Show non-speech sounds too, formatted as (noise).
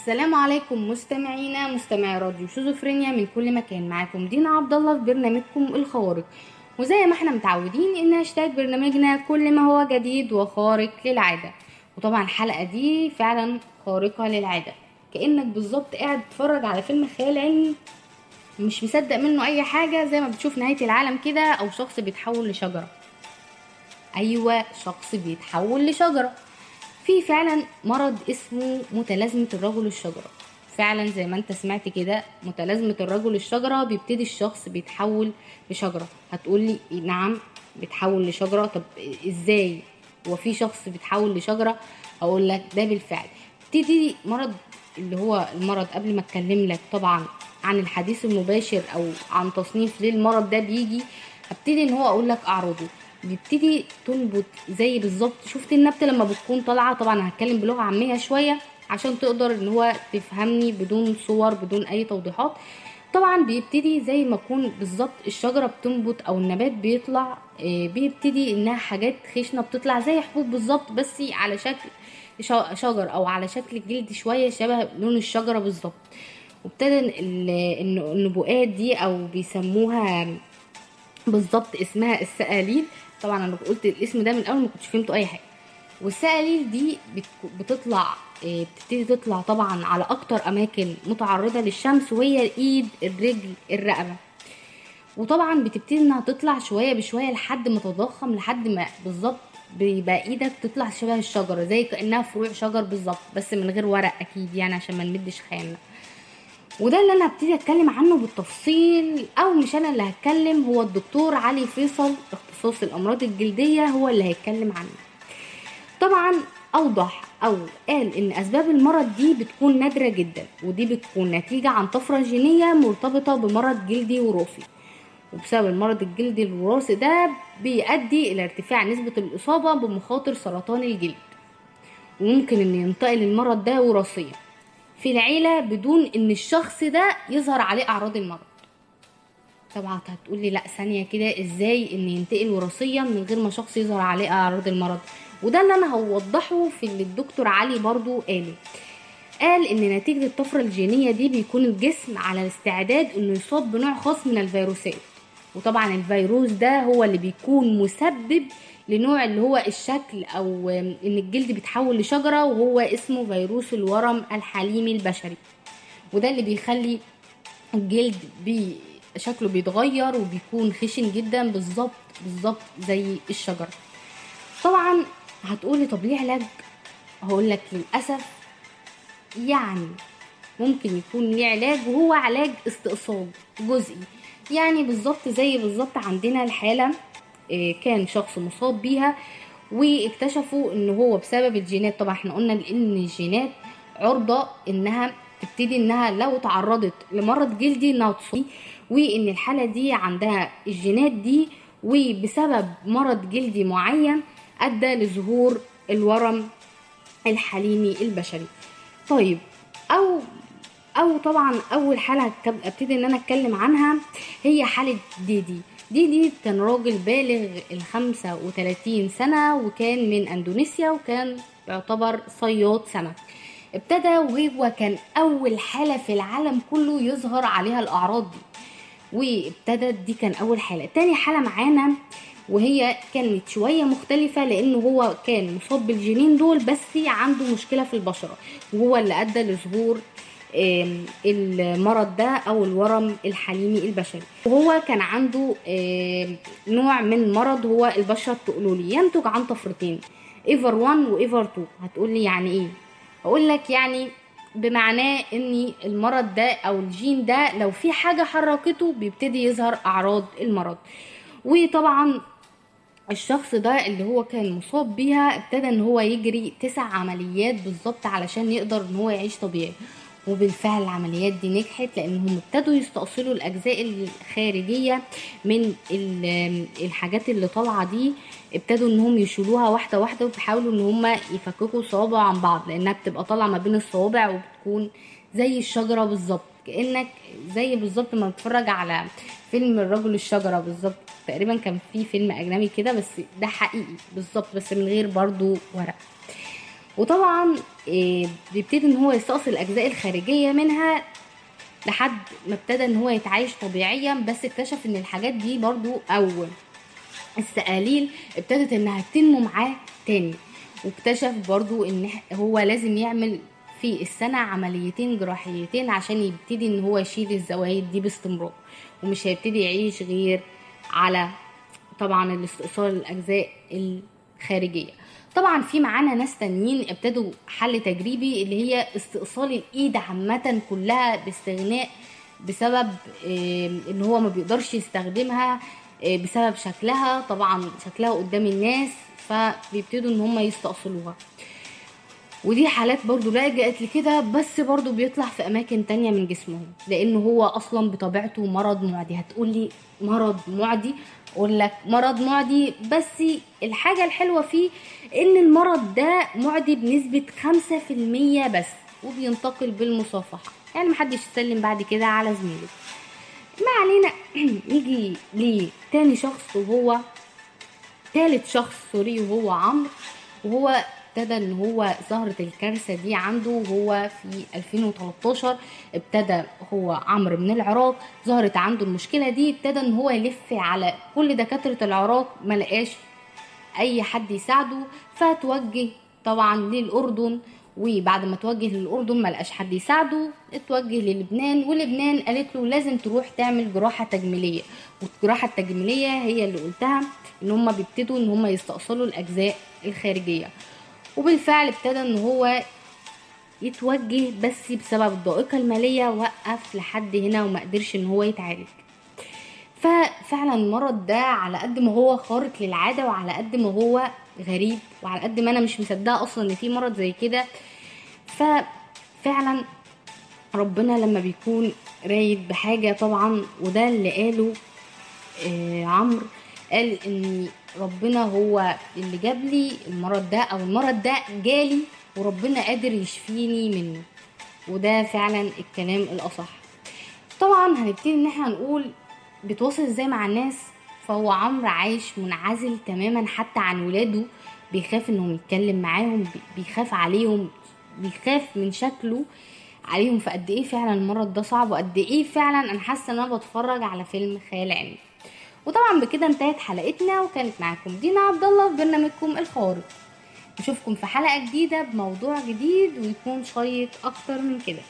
السلام عليكم مستمعينا مستمعي راديو شيزوفرينيا من كل مكان. معاكم دينا عبد الله في برنامجكم الخوارق وزي ما إحنا متعودين ان هاشتاج برنامجنا كل ما هو جديد وخارق للعادة. وطبعا الحلقة دي فعلا خارقة للعادة. كأنك بالظبط قاعد تتفرج على فيلم خيال علمي. مش مصدق منه أي حاجة زي ما بتشوف نهاية العالم كده أو شخص بيتحول لشجرة. أيوه شخص بيتحول لشجرة. في فعلا مرض اسمه متلازمة الرجل الشجرة. فعلا زي ما انت سمعت كده متلازمة الرجل الشجرة بيبتدي الشخص بيتحول لشجرة. هتقولي نعم بيتحول لشجرة. طب إزاي؟ هو في شخص بيتحول لشجرة؟ أقول لك ده بالفعل. بتدي مرض اللي هو المرض قبل ما اتكلم لك طبعا عن الحديث المباشر أو عن تصنيف ليه المرض ده بيجي. هبتدي إن هو أقول لك أعراضه. بيبتدي تنبت زي بالظبط. شفت النبتة لما بتكون طالعة؟ طبعا هتكلم بلغة عامية شوية عشان تقدر إن هو تفهمني بدون صور بدون أي توضيحات. طبعا بيبتدي زي ما يكون بالظبط الشجرة بتنبت أو النبات بيطلع بيبتدي إنها حاجات خشنة بتطلع زي حبوب بالظبط بس على شكل شجر أو على شكل جلد شوية شبه لون الشجرة بالظبط. وابتدى النبوءات دي أو بيسموها بالظبط اسمها السقاليل طبعا أنا قلت الاسم ده من الأول ما كنتش فهمته أي حاجة. والسقاليل دي بتطلع بتبتدي تطلع طبعا على أكتر أماكن متعرضة للشمس وهي الإيد الرجل الرقبة. وطبعا بتبتدي إنها تطلع شوية بشوية لحد ما تتضخم لحد ما بالظبط بيبقى إيدك تطلع شبه الشجرة زي كأنها فروع شجر بالظبط بس من غير ورق أكيد يعني عشان ما نمدش خيالنا. وده اللي أنا هبتدي أتكلم عنه بالتفصيل. أو مش أنا اللي هتكلم هو الدكتور علي فيصل اختصاص الأمراض الجلدية هو اللي هيتكلم عنه. طبعا أوضح أو قال إن أسباب المرض دي بتكون نادرة جدا ودي بتكون نتيجة عن طفرة جينية مرتبطة بمرض جلدي وراثي. وبسبب المرض الجلدي الوراثي ده بيؤدي إلى ارتفاع نسبة الإصابة بمخاطر سرطان الجلد. وممكن إن ينتقل المرض ده وراثيا. في العيلة بدون إن الشخص ده يظهر عليه أعراض المرض. طبعا هتقولي لا ثانية كده إزاي إن ينتقل وراثيا من غير ما شخص يظهر عليه أعراض المرض؟ وده اللي أنا هوضحه في اللي الدكتور علي برضو قاله. قال إن نتيجة الطفرة الجينية دي بيكون الجسم على الاستعداد إنه يصاب بنوع خاص من الفيروسات. وطبعا الفيروس ده هو اللي بيكون مسبب لنوع اللي هو الشكل أو إن الجلد بيتحول لشجرة وهو اسمه فيروس الورم الحليمي البشري. وده اللي بيخلي الجلد بي شكله بيتغير وبيكون خشن جدا بالظبط بالظبط زي الشجرة. طبعا هتقولي طب ليه علاج؟ هقول لك للأسف يعني ممكن يكون ليه علاج وهو علاج استئصال جزئي. يعني بالظبط زي بالظبط عندنا الحالة كان شخص مصاب بيها واكتشفوا إن هو بسبب الجينات. طبعا إحنا قلنا إن الجينات عرضة إنها تبتدي إنها لو تعرضت لمرض جلدي إنها تصاب وإن الحالة دي عندها الجينات دي وبسبب مرض جلدي معين أدى لظهور الورم الحليمي البشري. طيب أو أو طبعا أول حالة ابتدي إن أنا أتكلم عنها هي حالة ديدي دي دي كان راجل بالغ ال 35 سنة وكان من أندونيسيا وكان يعتبر صياد سمك ابتدى وهو كان أول حالة في العالم كله يظهر عليها الأعراض دي. وابتدت دي كان أول حالة. تاني حالة معانا وهي كانت شوية مختلفة لأنه هو كان مصاب بالجينين دول بس عنده مشكلة في البشرة وهو اللي أدى لظهور المرض ده أو الورم الحليمي البشري. وهو كان عنده نوع من مرض هو البشرة التقلولي ينتج عن طفرتين إيفر 1 وإيفر 2 هتقولي يعني إيه؟ أقول لك يعني بمعناه إن المرض ده أو الجين ده لو في حاجة حركته بيبتدي يظهر أعراض المرض. وطبعا الشخص ده اللي هو كان مصاب بيها ابتدى إن هو يجري تسع عمليات بالظبط علشان يقدر إن هو يعيش طبيعي. وبالفعل العمليات دي نجحت لأنهم ابتدوا يستأصلوا الأجزاء الخارجية من الحاجات اللي طالعة دي ابتدوا إنهم يشيلوها واحدة واحدة وبيحاولوا إن هم يفككوا الصوابع عن بعض لأنها بتبقى طالعة ما بين الصوابع وبتكون زي الشجرة بالظبط كأنك زي بالظبط ما بتتفرج على فيلم الرجل الشجرة بالظبط. تقريبا كان في فيلم أجنبي كده بس ده حقيقي بالظبط بس من غير برضو ورق. وطبعا آه، بيبتدي إن هو يستأصل الأجزاء الخارجية منها لحد ما ابتدى إن هو يتعايش طبيعيا بس اكتشف إن الحاجات دي برضو أو السقاليل ابتدت إنها تنمو معاه تاني. واكتشف برضو إن هو لازم يعمل في السنة عمليتين جراحيتين عشان يبتدي إن هو يشيل الزوايد دي باستمرار. ومش هيبتدي يعيش غير على طبعا الاستئصال الأجزاء الخارجية. طبعا في معانا ناس تانيين ابتدوا حل تجريبي اللي هي استئصال الإيد عامة كلها باستغناء بسبب إن هو ما بيقدرش يستخدمها آه، بسبب شكلها. طبعا شكلها قدام الناس فبيبتدوا إن هم يستأصلوها. ودي حالات برضو لجأت لكده بس برضو بيطلع في أماكن تانية من جسمهم لأن هو أصلا بطبيعته مرض معدي. هتقولي مرض معدي؟ أقول لك مرض معدي بس الحاجة الحلوة فيه إن المرض ده معدي بنسبة خمسة في المية بس وبينتقل بالمصافحة. يعني محدش يسلم بعد كده على زميله. ما علينا. (clears throat) نيجي لتاني شخص وهو تالت شخص سوري وهو عمرو. وهو ابتدى إن هو ظهرت الكارثة دي عنده وهو في 2013 ابتدى هو عمرو من العراق ظهرت عنده المشكلة دي ابتدى إن هو يلف على كل دكاترة العراق ما لقاش أي حد يساعده فتوجه طبعا للأردن وبعد ما توجه للأردن ما لقاش حد يساعده اتوجه للبنان ولبنان قالت له لازم تروح تعمل جراحة تجميلية. والجراحة التجميلية هي اللي قلتها إن هم بيبتدوا إن هم يستأصلوا الأجزاء الخارجية. وبالفعل ابتدى إن هو يتوجه بس بسبب الضائقة المالية وقف لحد هنا وما قدرش إن هو يتعالج. ففعلا المرض ده على قد ما هو خارق للعادة وعلى قد ما هو غريب وعلى قد ما أنا مش مصدقة أصلا إن في مرض زي كده. ففعلا ربنا لما بيكون رايد بحاجة طبعا وده اللي قاله آه عمرو قال إن ربنا هو اللي جاب لي المرض ده أو المرض ده جالي وربنا قادر يشفيني منه. وده فعلا الكلام الأصح. طبعا هنبتدي إن إحنا نقول بيتواصل إزاي مع الناس. فهو عمرو عايش منعزل تماما حتى عن ولاده. بيخاف إنهم يتكلم معاهم بيخاف عليهم بيخاف من شكله عليهم. فقد إيه فعلا المرض ده صعب؟ وقد إيه فعلا أنا حاسة إن أنا بتفرج على فيلم خيال علمي. وطبعا بكده انتهت حلقتنا وكانت معاكم دينا عبد الله في برنامجكم الخارق. نشوفكم في حلقة جديدة بموضوع جديد ويكون شيق أكتر من كده.